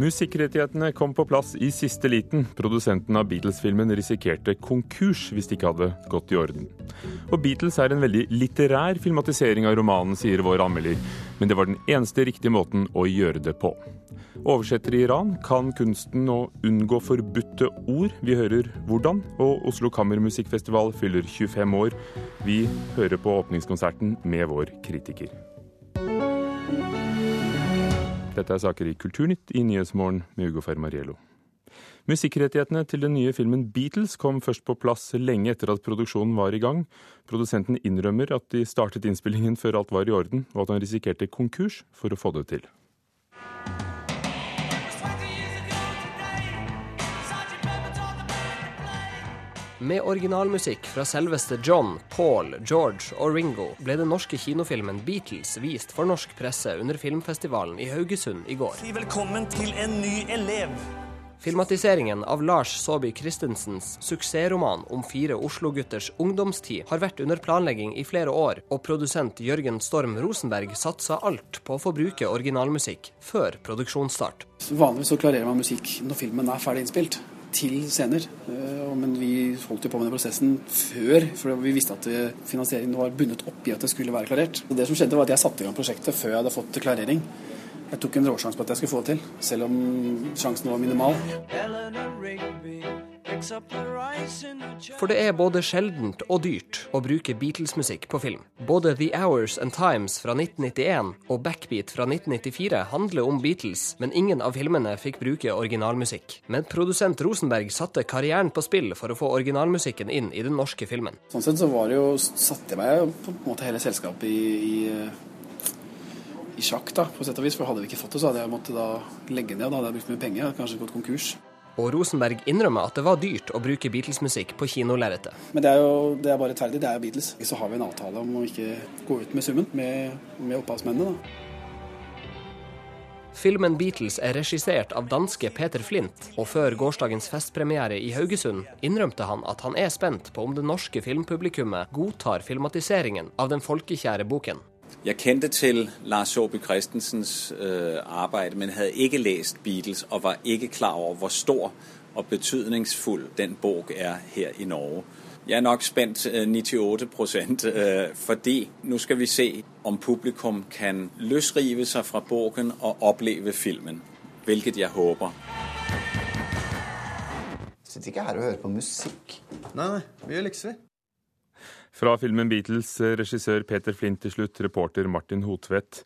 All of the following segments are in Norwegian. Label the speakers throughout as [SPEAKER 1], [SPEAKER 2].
[SPEAKER 1] Musikkrettighetene kom på plass i siste liten. Produsenten av Beatles-filmen risikerte konkurs hvis det ikke hadde gått i orden. Og Beatles er en veldig litterær filmatisering av romanen, sier vår anmelder. Men det var den eneste riktige måten å gjøre det på. Oversetter i Iran kan kunsten å unngå forbudte ord. Vi hører hvordan. Og Oslo Kammermusikkfestival fyller 25 år. Vi hører på åpningskonserten med vår kritiker. Dette er saker i Kulturnytt i Nyhetsmorgen med Ugo Fermariello. Musikkrettighetene til den nye filmen Beatles kom først på plass lenge etter at produksjonen var i gang. Produsenten innrømmer at de startet innspillingen før alt var i orden, og at han risikerte konkurs for å få det til.
[SPEAKER 2] Med originalmusikk fra selveste John, Paul, George og Ringo ble den norske kinofilmen Beatles vist for norsk presse under filmfestivalen i Haugesund i går.
[SPEAKER 3] Si velkommen til en ny elev.
[SPEAKER 2] Filmatiseringen av Lars Saabye Christensens suksessroman om fire Oslo-gutters ungdomstid har vært under planlegging i flere år, og produsent Jørgen Storm Rosenberg satsa alt på å få bruke originalmusikk før produksjonsstart.
[SPEAKER 4] Vanligvis så klarerer man musikk når filmen er ferdig innspilt til scener. Men vi holdt jo på med den prosessen før, for vi visste at finansieringen var bundet opp i at det skulle være klarert. Det som skjedde var at Jeg satte i gang prosjektet før jeg hadde fått klarering. Jeg tok en råsjanse på at jeg skulle få det til, selv om sjansen var minimal.
[SPEAKER 2] For det er både sjeldent og dyrt å bruke Beatles-musikk på film. Både The Hours and Times fra 1991 og Backbeat fra 1994 handler om Beatles, men ingen av filmene fikk bruke originalmusikk. Men produsent Rosenberg satte karrieren på spill for å få originalmusikken inn i den norske filmen.
[SPEAKER 4] Sånn sett så var det jo, satte jeg meg på en måte hele selskapet i, i, i sjakk, da, på sett og vis. For hadde vi ikke fått det, så hadde jeg måttet legge ned. Da hadde jeg brukt mye penger, kanskje gått konkurs.
[SPEAKER 2] Og Rosenberg innrømmer at det var dyrt å bruke Beatles-musikk på kinolerretet.
[SPEAKER 4] Men det er jo det er bare rettferdig, det er jo Beatles. Så har vi en avtale om å ikke gå ut med summen med, med opphavsmennene, da.
[SPEAKER 2] Filmen Beatles er regissert av danske Peter Flint, og før gårsdagens festpremiere i Haugesund innrømte han at han er spent på om det norske filmpublikummet godtar filmatiseringen av den folkekjære boken.
[SPEAKER 5] Jeg kjente til Lars Saabye Christensens øh, arbeid, men hadde ikke lest Beatles og var ikke klar over hvor stor og betydningsfull den bok er her i Norge. Jeg er nok spent øh, 98% øh, fordi nå skal vi se om publikum kan løsrive seg fra boken og oppleve filmen, hvilket jeg håper.
[SPEAKER 6] Sitter ikke her og hører på musikk.
[SPEAKER 7] Nei, nei, vi gjør lekser.
[SPEAKER 1] Fra filmen Beatles, regissør Peter Flint til slutt, reporter Martin Hotvedt.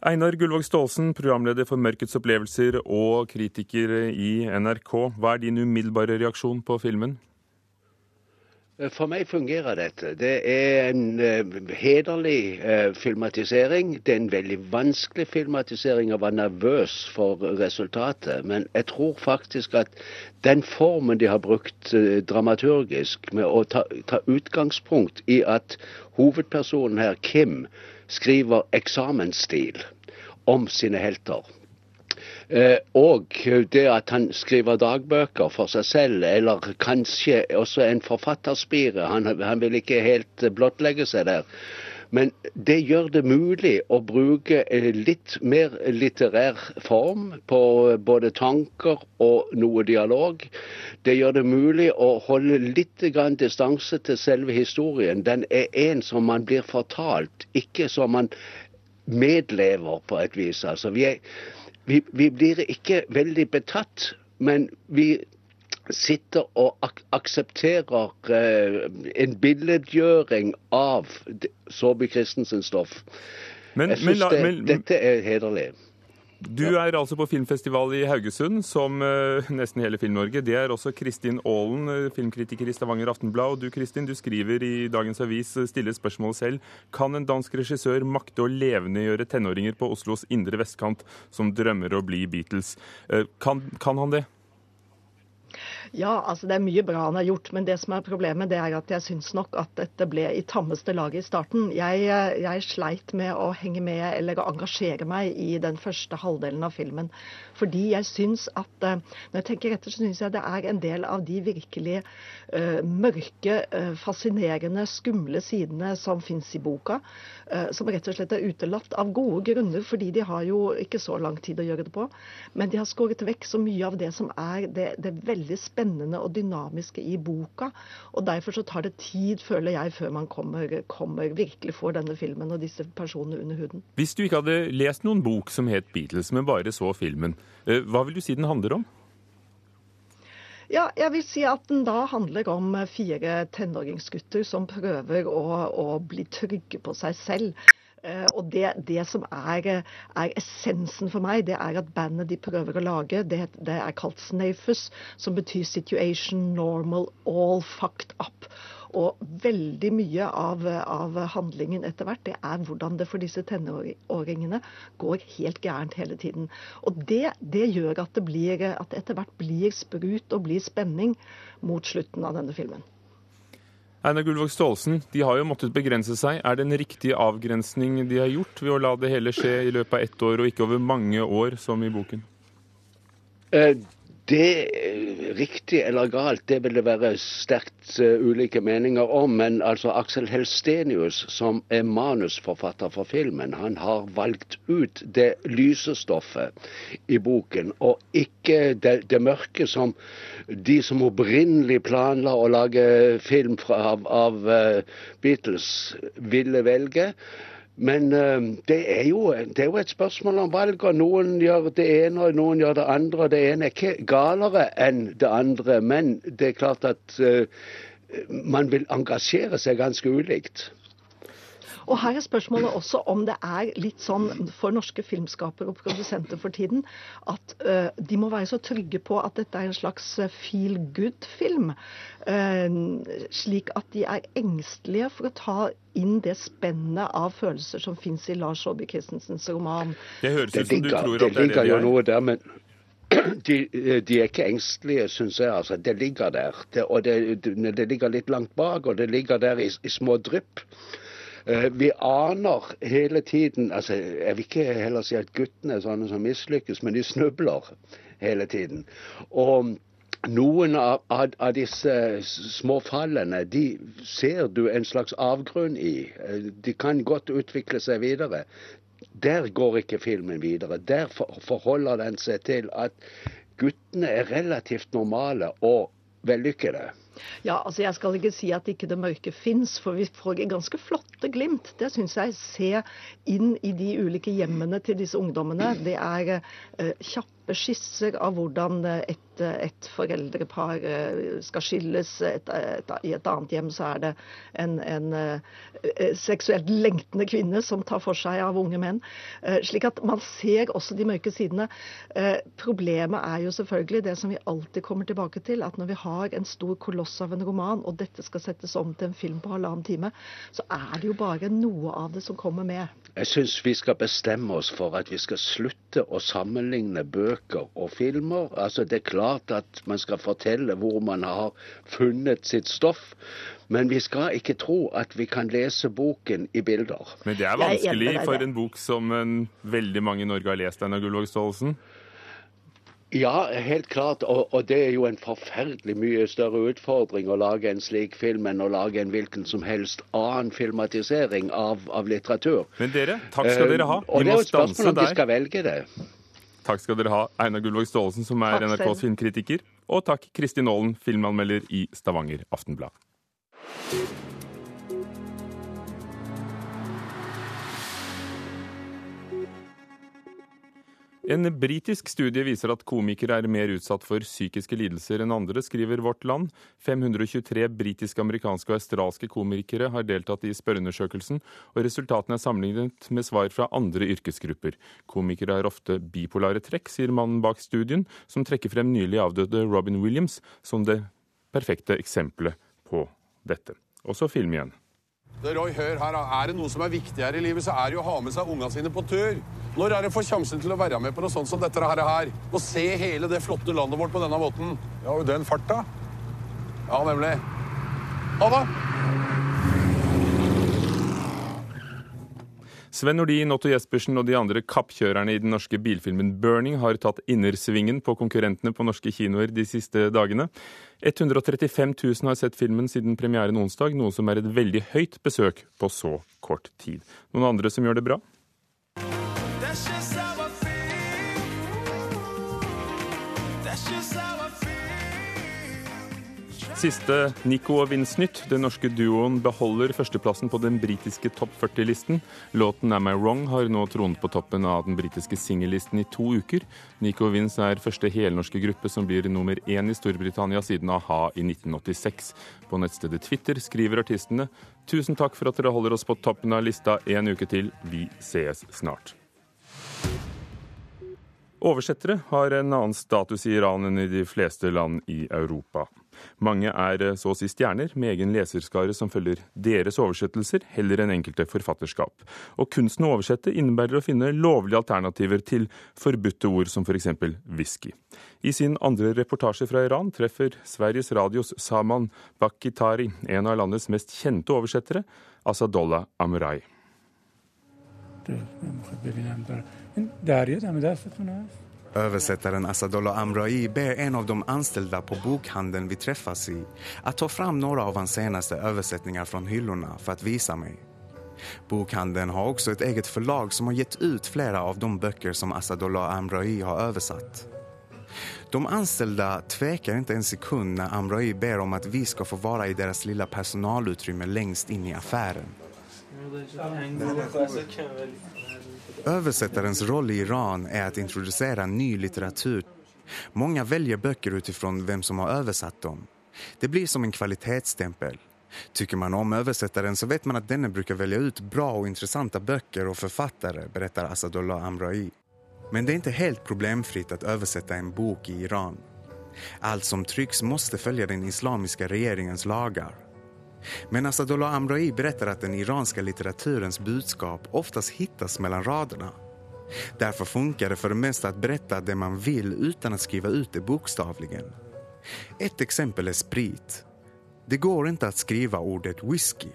[SPEAKER 1] Einar Gullvåg Staalesen, programleder for Mørkets opplevelser og kritiker i NRK. Hva er din umiddelbare reaksjon på filmen?
[SPEAKER 8] For meg fungerer dette. Det er en uh, hederlig uh, filmatisering. Det er en veldig vanskelig filmatisering og var nervøs for resultatet. Men jeg tror faktisk at den formen de har brukt dramaturgisk, med å ta, ta, utgangspunkt i at hovedpersonen her, Kim, skriver eksamensstil om sine helter. Eh, og det at han skriver dagbøker for seg selv, eller kanskje også en forfatterspire. Han, han vil ikke helt blottlegge seg der. Men det gjør det mulig å bruke litt mer litterær form på både tanker og noe dialog. Det gjør det mulig å holde litt distanse til selve historien. Den er en som man blir fortalt, ikke som man medlever på et vis. Altså, vi, er, vi, vi blir ikke veldig betatt, men vi sitter og ak aksepterer eh, en billedgjøring av Saabye Christensens stoff. Men, Jeg syns det, dette er hederlig.
[SPEAKER 1] Du er altså på filmfestival i Haugesund, som uh, nesten hele Film-Norge. Det er også Kristin Aalen, uh, filmkritiker i Stavanger Aftenblad. Og du Kristin, du skriver i dagens avis, uh, stiller spørsmål selv. Kan en dansk regissør makte å levendegjøre tenåringer på Oslos indre vestkant som drømmer å bli Beatles? Kan, kan han det?
[SPEAKER 7] Ja, altså det er mye bra han har gjort, men det som er problemet, det er at jeg syns nok at dette ble i tammeste laget i starten. Jeg, jeg, sleit med å henge med eller å engasjere meg i den første halvdelen av filmen. Fordi jeg syns at eh, Når jeg tenker etter, så syns jeg det er en del av de virkelig uh, mørke, uh, fascinerende, skumle sidene som fins i boka, uh, som rett og slett er utelatt av gode grunner, fordi de har jo ikke så lang tid å gjøre det på. Men de har skåret vekk så mye av det som er det, det veldig spennende spennende og dynamiske i boka. Og derfor så tar det tid, føler jeg, før man kommer, kommer virkelig får denne filmen og disse personene under huden.
[SPEAKER 1] Hvis du ikke hadde lest noen bok som het Beatles, men bare så filmen, eh, hva vil du si den handler om?
[SPEAKER 7] Ja, jeg vil si at den da handler om fire tenåringsgutter som prøver å, å bli trygge på seg selv. Uh, og det, det som er, er, essensen for meg, det er at bandet de prøver å lage, det, det er kalt Snafus, som betyr situation normal, all fucked up. Og veldig mye av, av, handlingen etter hvert, det er hvordan det for disse tenåringene går helt gærent hele tiden. Og det, det gjør at det, blir, at etter hvert blir sprut og blir spenning mot slutten av denne filmen.
[SPEAKER 1] Einar Gullvåg Staalesen, de har jo måttet begrense seg. Er det en riktig avgrensning de har gjort ved å la det hele skje i løpet av ett år, og ikke over mange år, som i boken?
[SPEAKER 8] Eh, det riktig eller galt, det vil det være sterkt uh, ulike meninger om. Men altså Aksel Helstenius, som er manusforfatter for filmen, han har valgt ut det lyse stoffet i boken, og ikke det, det mørke som de som opprinnelig planla å lage film fra, av, av uh, Beatles, ville velge. Men uh, det, er jo, det, er jo, et spørsmål om valg. og Noen gjør det ene, og noen gjør det andre. og Det ene er ikke galere enn det andre, men det er klart at uh, man vil engasjere seg ganske ulikt.
[SPEAKER 7] Og her er spørsmålet også om det er litt sånn for norske filmskapere og produsenter for tiden at uh, de må være så trygge på at dette er en slags eh, feel good-film. Uh, slik at de er engstelige for å ta inn det spennet av følelser som fins i Lars Saabye Christensens roman.
[SPEAKER 1] Det høres ut som du tror at det er det
[SPEAKER 8] de er. Noe der, men de, de, er ikke engstelige, syns jeg. altså. Det ligger der. Det, og det, det, ligger litt langt bak, og det ligger der i, i små drypp. Eh, vi aner hele tiden altså Jeg vil ikke heller si at guttene er sånne som mislykkes, men de snubler hele tiden. Og noen av, av, av, disse småfallene de ser du en slags avgrunn i. Eh, de kan godt utvikle seg videre. Der går ikke filmen videre. Der forholder den seg til at guttene er relativt normale og vellykkede.
[SPEAKER 7] Ja, altså Jeg skal ikke si at ikke det mørke fins, for vi får ganske flotte glimt. Det syns jeg. Se inn i de ulike hjemmene til disse ungdommene. Det er uh, kjappe skisser av hvordan et et foreldrepar eh, skal skilles, et, et, i et annet hjem så er det en, en, eh, seksuelt lengtende kvinne som tar for seg av unge menn. Eh, slik at man ser også de mørke sidene. Problemet er jo selvfølgelig det som vi alltid kommer tilbake til, at når vi har en stor koloss av en roman, og dette skal settes om til en film på halvannen time, så er det jo bare noe av det som kommer med.
[SPEAKER 8] Jeg syns vi skal bestemme oss for at vi skal slutte å sammenligne bøker og filmer. Altså Det er klart at man skal fortelle hvor man har funnet sitt stoff. Men vi skal ikke tro at vi kan lese boken i bilder.
[SPEAKER 1] Men det er vanskelig for en bok som en veldig mange i Norge har lest, Einar Gullvåg Staalesen?
[SPEAKER 8] Ja, helt klart. Og, og, det er jo en forferdelig mye større utfordring å lage en slik film enn å lage en hvilken som helst annen filmatisering av, av litteratur.
[SPEAKER 1] Men dere, takk skal dere ha.
[SPEAKER 8] Vi og det er jo et spørsmål om de skal velge det.
[SPEAKER 1] Takk skal dere ha, Einar Gullvåg Staalesen, som er NRKs filmkritiker. Og takk, Kristin Aalen, filmanmelder i Stavanger Aftenblad. En britisk studie viser at komikere er mer utsatt for psykiske lidelser enn andre, skriver Vårt Land. 523 britiske, amerikanske og australske komikere har deltatt i spørreundersøkelsen, og resultatene er sammenlignet med svar fra andre yrkesgrupper. Komikere har ofte bipolare trekk, sier mannen bak studien, som trekker frem nylig avdøde Robin Williams som det perfekte eksempelet på dette. Og så film igjen.
[SPEAKER 9] Roy, hør her, Er det noe som er viktigere i livet, så er det jo å ha med seg unga sine på tur. Når er det får sjansen til å være med på noe sånt som dette her? Og se hele det flotte landet vårt på denne måten. Ja, og den farta. Ja, nemlig. Ha det!
[SPEAKER 1] Sven Nordin, Otto Jespersen og de andre kappkjørerne i den norske bilfilmen 'Burning' har tatt innersvingen på konkurrentene på norske kinoer de siste dagene. 135 000 har sett filmen siden premieren onsdag, noe som er et veldig høyt besøk på så kort tid. Noen andre som gjør det bra? Siste Nico og Vince-nytt. Den norske duoen beholder førsteplassen på den britiske topp 40-listen. Låten 'Am I Wrong' har nå tronet på toppen av den britiske singellisten i to uker. Nico og Vince er første helnorske gruppe som blir nummer én i Storbritannia siden a-ha i 1986. På nettstedet Twitter skriver artistene 'Tusen takk for at dere holder oss på toppen av lista en uke til. Vi sees snart'. Oversettere har en annen status i Iran enn i de fleste land i Europa. Mange er eh, så å si stjerner, med egen leserskare som følger deres oversettelser, heller enn enkelte forfatterskap. Og kunsten å oversette innebærer å finne lovlige alternativer til forbudte ord som f.eks. whisky. I sin andre reportasje fra Iran treffer Sveriges Radios Saman Bakitari en av landets mest kjente oversettere, Asadollah Amrai.
[SPEAKER 10] Översättaren Asadollah Amrai ber en av de anställda på bokhandeln vi träffas i att ta fram några av hans senaste översättningar från hyllorna för att visa mig. Bokhandeln har också ett eget förlag som har gett ut flera av de böcker som Asadollah Amrai har översatt. De anställda tvekar inte en sekund när Amrai ber om att vi ska få vara i deras lilla personalutrymme längst in i affären. Översättarens roll i Iran är att introducera ny litteratur. Många väljer böcker utifrån vem som har översatt dem. Det blir som en kvalitetsstämpel. Tycker man om översättaren så vet man att denne brukar välja ut bra och intressanta böcker och författare, berättar Asadullah Amrai. Men det är inte helt problemfritt att översätta en bok i Iran. Allt som trycks måste följa den islamiska regeringens lagar. Men Asadollah Amrai berättar att den iranska litteraturens budskap oftast hittas mellan raderna. Därför funkar det för det mesta att berätta det man vill utan att skriva ut det bokstavligen. Ett exempel är sprit. Det går inte att skriva ordet whisky.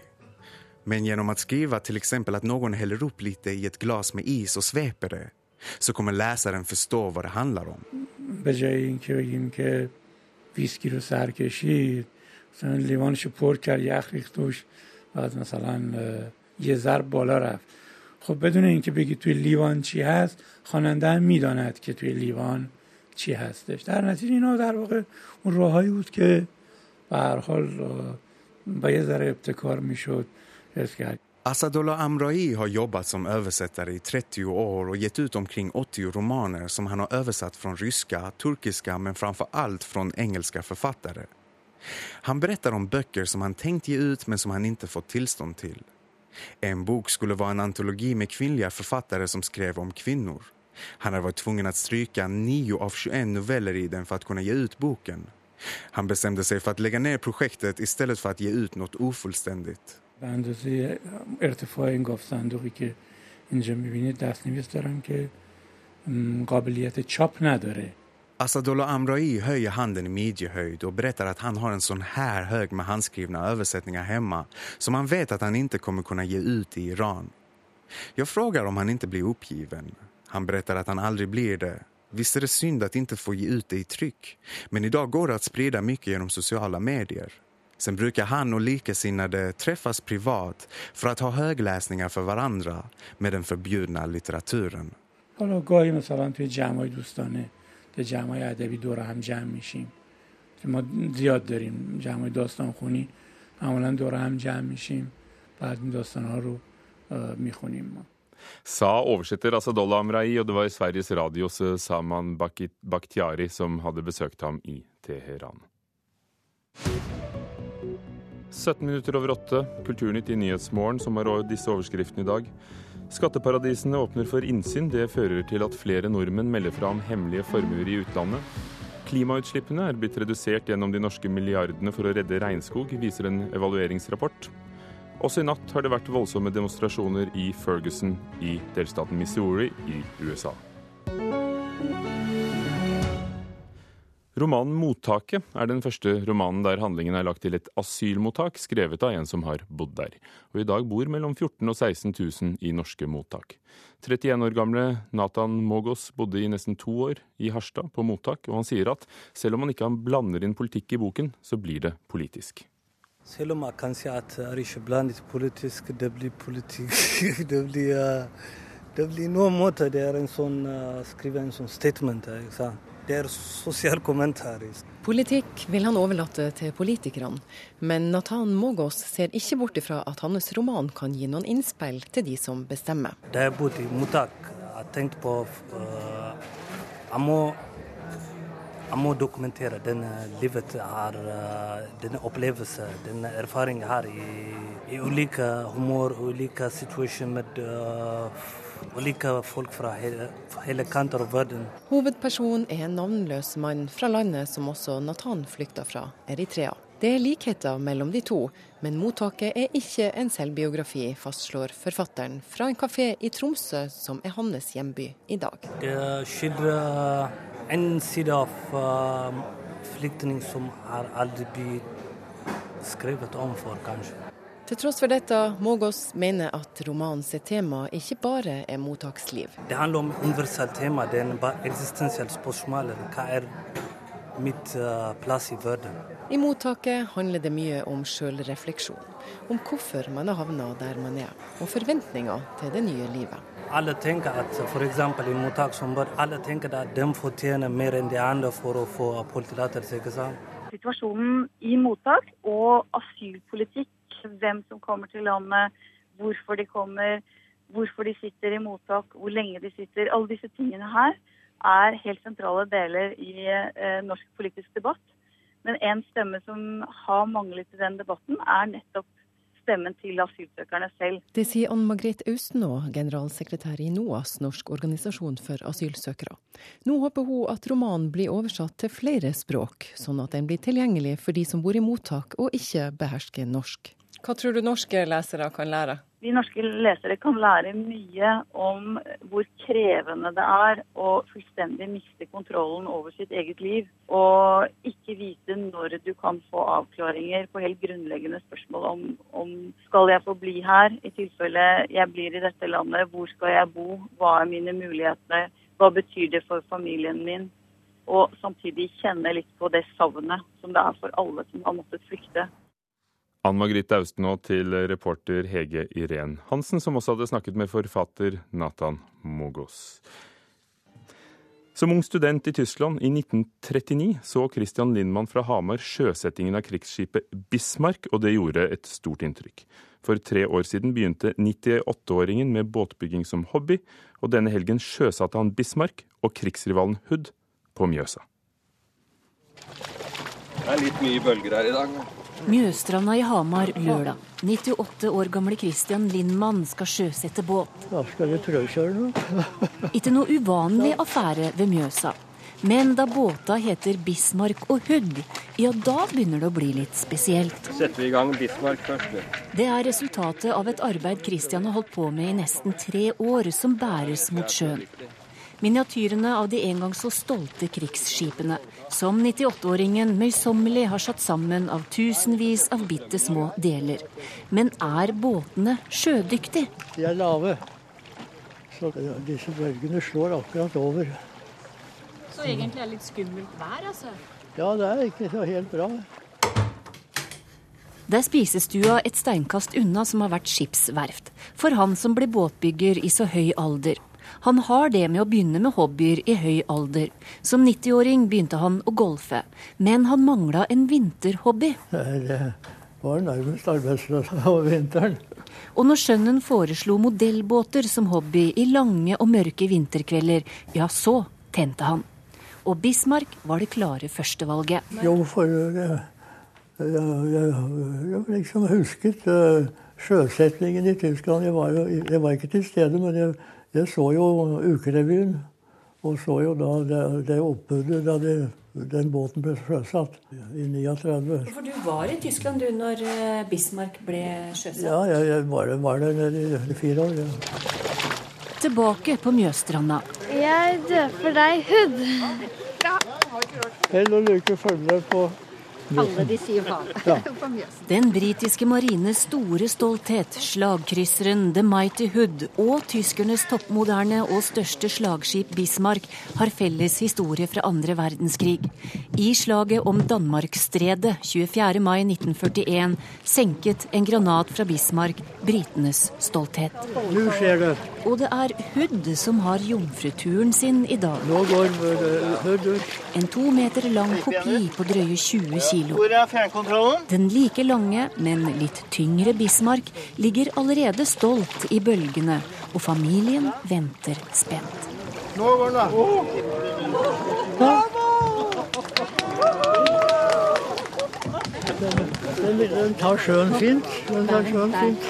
[SPEAKER 10] Men genom att skriva till exempel att någon häller upp lite i ett glas med is och sveper det så kommer läsaren förstå vad det handlar om.
[SPEAKER 11] به جای اینکه بگیم که ویسکی رو سر کشید مثلا لیوانش پر کرد یخ ریخت توش بعد مثلا یه ضرب بالا رفت. خب بدون اینکه بگی توی لیوان چی هست خواننده هم می‌داند که توی لیوان چی هستش. در نتیجه اینا در واقع اون راههایی بود که به هر حال با یه ذره ابتکار می‌شد
[SPEAKER 10] Asadollah Amrai har jobbat som översättare i 30 år och gett ut omkring 80 romaner som han har översatt från ryska, turkiska men framför allt från engelska författare. Han berättar om böcker som han tänkt ge ut men som han inte fått tillstånd till. En bok skulle vara en antologi med kvinnliga författare som skrev om kvinnor. Han har varit tvungen att stryka 9 av 21 noveller i den för att kunna ge ut boken. Han bestämde sig för att lägga ner projektet istället för att ge ut något ofullständigt.
[SPEAKER 11] به اندازه ارتفاع این گفت صندوقی که اینجا میبینید دستنویس دارم که قابلیت چاپ نداره
[SPEAKER 10] Asadollah Amrai höjer handen i midjehöjd och berättar att han har en sån här hög med handskrivna översättningar hemma som han vet att han inte kommer kunna ge ut i Iran. Jag frågar om han inte blir uppgiven. Han berättar att han aldrig blir det. Visst är det synd att inte få ge ut det i tryck, men idag går det att sprida mycket genom sociala medier. Sen brukar han och likasinnade träffas privat för att ha högläsningar för varandra med den förbjudna litteraturen.
[SPEAKER 11] حالا گاهی مثلا توی جمعای دوستانه به جمعای ادبی دور هم جمع میشیم که ما زیاد داریم جمعای داستان خونی معمولا دور هم جمع میشیم بعد این داستان ها رو میخونیم ما
[SPEAKER 1] Sa oversetter Asadollah Amrai, og det var Sveriges Radios Saman Bakhtiari som hadde besøkt ham i Teheran. 17 minutter over åtte, Kulturnytt i Nyhetsmorgen, som har disse overskriftene i dag. Skatteparadisene åpner for innsyn. Det fører til at flere nordmenn melder fra om hemmelige formuer i utlandet. Klimautslippene er blitt redusert gjennom de norske milliardene for å redde regnskog, viser en evalueringsrapport. Også i natt har det vært voldsomme demonstrasjoner i Ferguson i delstaten Missouri i USA. Romanen 'Mottaket' er den første romanen der handlingen er lagt til et asylmottak, skrevet av en som har bodd der. Og i dag bor mellom 14 og 16 000 i norske mottak. 31 år gamle Nathan Mogos bodde i nesten to år i Harstad på mottak, og han sier at selv om han ikke blander inn politikk i boken, så blir det politisk.
[SPEAKER 12] Selv om jeg kan si at det ikke blandet politisk, det blir politikk. det blir, uh, det blir noen måter det er en sånn, uh, skrive en sånn statement. Ikke sant? Det er sosial kommentarer.
[SPEAKER 13] Politikk vil han overlate til politikerne, men Nathan Mogos ser ikke bort ifra at hans roman kan gi noen innspill til de som bestemmer.
[SPEAKER 12] Da jeg bodde i mottak, jeg tenkte på uh, jeg, må, jeg må dokumentere denne livet her, uh, denne opplevelsen, denne erfaringen her i, i ulike humor, ulike situasjoner med uh, og liker folk fra hele, hele kanter av verden.
[SPEAKER 13] Hovedpersonen er en navnløs mann fra landet som også Nathan flykta fra, Eritrea. Det er likheter mellom de to, men mottaket er ikke en selvbiografi, fastslår forfatteren fra en kafé i Tromsø, som er hans hjemby i dag.
[SPEAKER 12] Det skildrer en side av uh, flyktning som har aldri blitt skrevet om for, kanskje.
[SPEAKER 13] Til tross for dette, Mågås mener at romanens tema ikke bare er mottaksliv.
[SPEAKER 12] Det handler om universelt tema. Det er en eksistensielt spørsmål. Hva er mitt uh, plass i verden?
[SPEAKER 13] I mottaket handler det mye om sjølrefleksjon. Om hvorfor man har havna der man er, og forventninger til det nye livet.
[SPEAKER 12] Alle tenker at f.eks. i mottak som bør, alle tenker at de fortjener mer enn de andre for å få oppholdstillatelse.
[SPEAKER 14] Situasjonen i mottak og asylpolitikk hvem som kommer til landet, hvorfor de kommer, hvorfor de sitter i mottak, hvor lenge de sitter. Alle disse tingene her er helt sentrale deler i eh, norsk politisk debatt. Men en stemme som har manglet i den debatten, er nettopp stemmen til asylsøkerne selv.
[SPEAKER 13] Det sier Ann Margrethe Austenå, generalsekretær i NOAS, Norsk organisasjon for asylsøkere. Nå håper hun at romanen blir oversatt til flere språk, sånn at den blir tilgjengelig for de som bor i mottak og ikke behersker norsk. Hva tror du norske lesere kan lære?
[SPEAKER 14] Vi norske lesere kan lære mye om hvor krevende det er å fullstendig miste kontrollen over sitt eget liv. Og ikke vite når du kan få avklaringer på helt grunnleggende spørsmål om, om skal jeg få bli her, i tilfelle jeg blir i dette landet, hvor skal jeg bo, hva er mine muligheter, hva betyr det for familien min? Og samtidig kjenne litt på det savnet som det er for alle som har måttet flykte.
[SPEAKER 1] Ann Margrethe Austenå til reporter Hege Irén Hansen, som også hadde snakket med forfatter Nathan Mogos. Som ung student i Tyskland i 1939 så Christian Lindmann fra Hamar sjøsettingen av krigsskipet Bismarck, og det gjorde et stort inntrykk. For tre år siden begynte 98-åringen med båtbygging som hobby, og denne helgen sjøsatte han Bismarck og krigsrivalen Hood på Mjøsa.
[SPEAKER 15] Det er litt mye bølger her i dag.
[SPEAKER 16] Mjøstranda i Hamar lørdag. 98 år gamle Christian Lindmann skal sjøsette båt.
[SPEAKER 17] Da skal vi prøvekjøre nå.
[SPEAKER 16] Ikke noe uvanlig affære ved Mjøsa. Men da båta heter Bismarck og Hood, ja da begynner det å bli litt spesielt.
[SPEAKER 15] Setter vi i gang Bismarck først.
[SPEAKER 16] Det er resultatet av et arbeid Christian har holdt på med i nesten tre år, som bæres mot sjøen. Miniatyrene av de en gang så stolte krigsskipene, som 98-åringen møysommelig har satt sammen av tusenvis av bitte små deler. Men er båtene sjødyktige?
[SPEAKER 17] De er lave, så disse bølgene slår akkurat over.
[SPEAKER 16] Så egentlig er det litt skummelt vær, altså?
[SPEAKER 17] Ja, det er ikke så helt bra.
[SPEAKER 16] Det er spisestua et steinkast unna som har vært skipsverft, for han som ble båtbygger i så høy alder. Han har det med å begynne med hobbyer i høy alder. Som 90-åring begynte han å golfe, men han mangla en vinterhobby.
[SPEAKER 17] Det var nærmest arbeidsløs over vinteren.
[SPEAKER 16] Og når sønnen foreslo modellbåter som hobby i lange og mørke vinterkvelder, ja, så tente han. Og Bismarck var det klare førstevalget.
[SPEAKER 17] Jo, for jeg, jeg, jeg, jeg liksom husket uh, sjøsetningen i Tyskland. Jeg var, jo, jeg var ikke til stede, men jeg jeg så jo Ukerevyen, og så jo da det, det oppbudet da de den båten ble sjøsatt i 39.
[SPEAKER 16] For du var i Tyskland du når eh, Bismarck ble sjøsatt?
[SPEAKER 17] Ja, jeg, jeg var, var der i fire år. Ja.
[SPEAKER 16] Tilbake på Mjøstranda.
[SPEAKER 18] Jeg døper deg Hud.
[SPEAKER 17] Hell og lykke følger på
[SPEAKER 18] Alle de sier hva.
[SPEAKER 17] Ja.
[SPEAKER 18] På.
[SPEAKER 16] Den britiske marines store stolthet, slagkrysseren The Mighty Hood og tyskernes toppmoderne og største slagskip Bismarck har felles historie fra andre verdenskrig. I slaget om Danmarksstredet 24. mai 1941 senket en granat fra Bismarck britenes stolthet.
[SPEAKER 17] Nå skjer det.
[SPEAKER 16] Og det er Hood som har jomfruturen sin i dag.
[SPEAKER 17] Nå går Hood ut.
[SPEAKER 16] En to meter lang kopi på drøye 20 kilo.
[SPEAKER 19] Hvor er fjernkontrollen?
[SPEAKER 16] Den like lange, men litt tyngre Bismarck ligger allerede stolt i bølgene, og familien venter spent.
[SPEAKER 19] Nå går den,
[SPEAKER 17] Den, den tar sjøen fint. Den tar sjøen fint.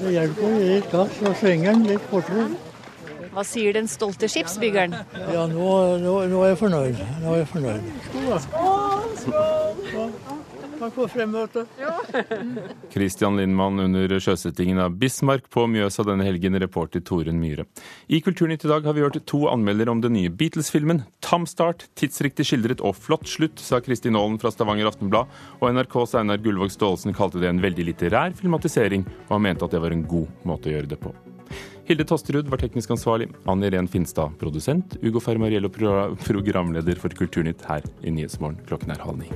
[SPEAKER 17] Det hjelper å gi litt gass og svinger den litt fortere.
[SPEAKER 16] Hva sier den stolte skipsbyggeren?
[SPEAKER 17] Ja, nå, nå, nå er jeg fornøyd. Nå er jeg fornøyd. Takk for fremmøtet.
[SPEAKER 1] Kristian Lindmann under sjøsettingen av Bismarck på Mjøsa denne helgen, reporter Torunn Myhre. I Kulturnytt i dag har vi hørt to anmeldere om den nye Beatles-filmen. Tam start, tidsriktig skildret og flott slutt, sa Kristin Aalen fra Stavanger Aftenblad. Og NRKs Einar Gullvåg Staalesen kalte det en veldig litterær filmatisering, og han mente at det var en god måte å gjøre det på. Hilde Tosterud var teknisk ansvarlig, Anne Irén Finstad produsent, Ugo Fermariello programleder for Kulturnytt her i Nyhetsmorgen. Klokken er halv ni.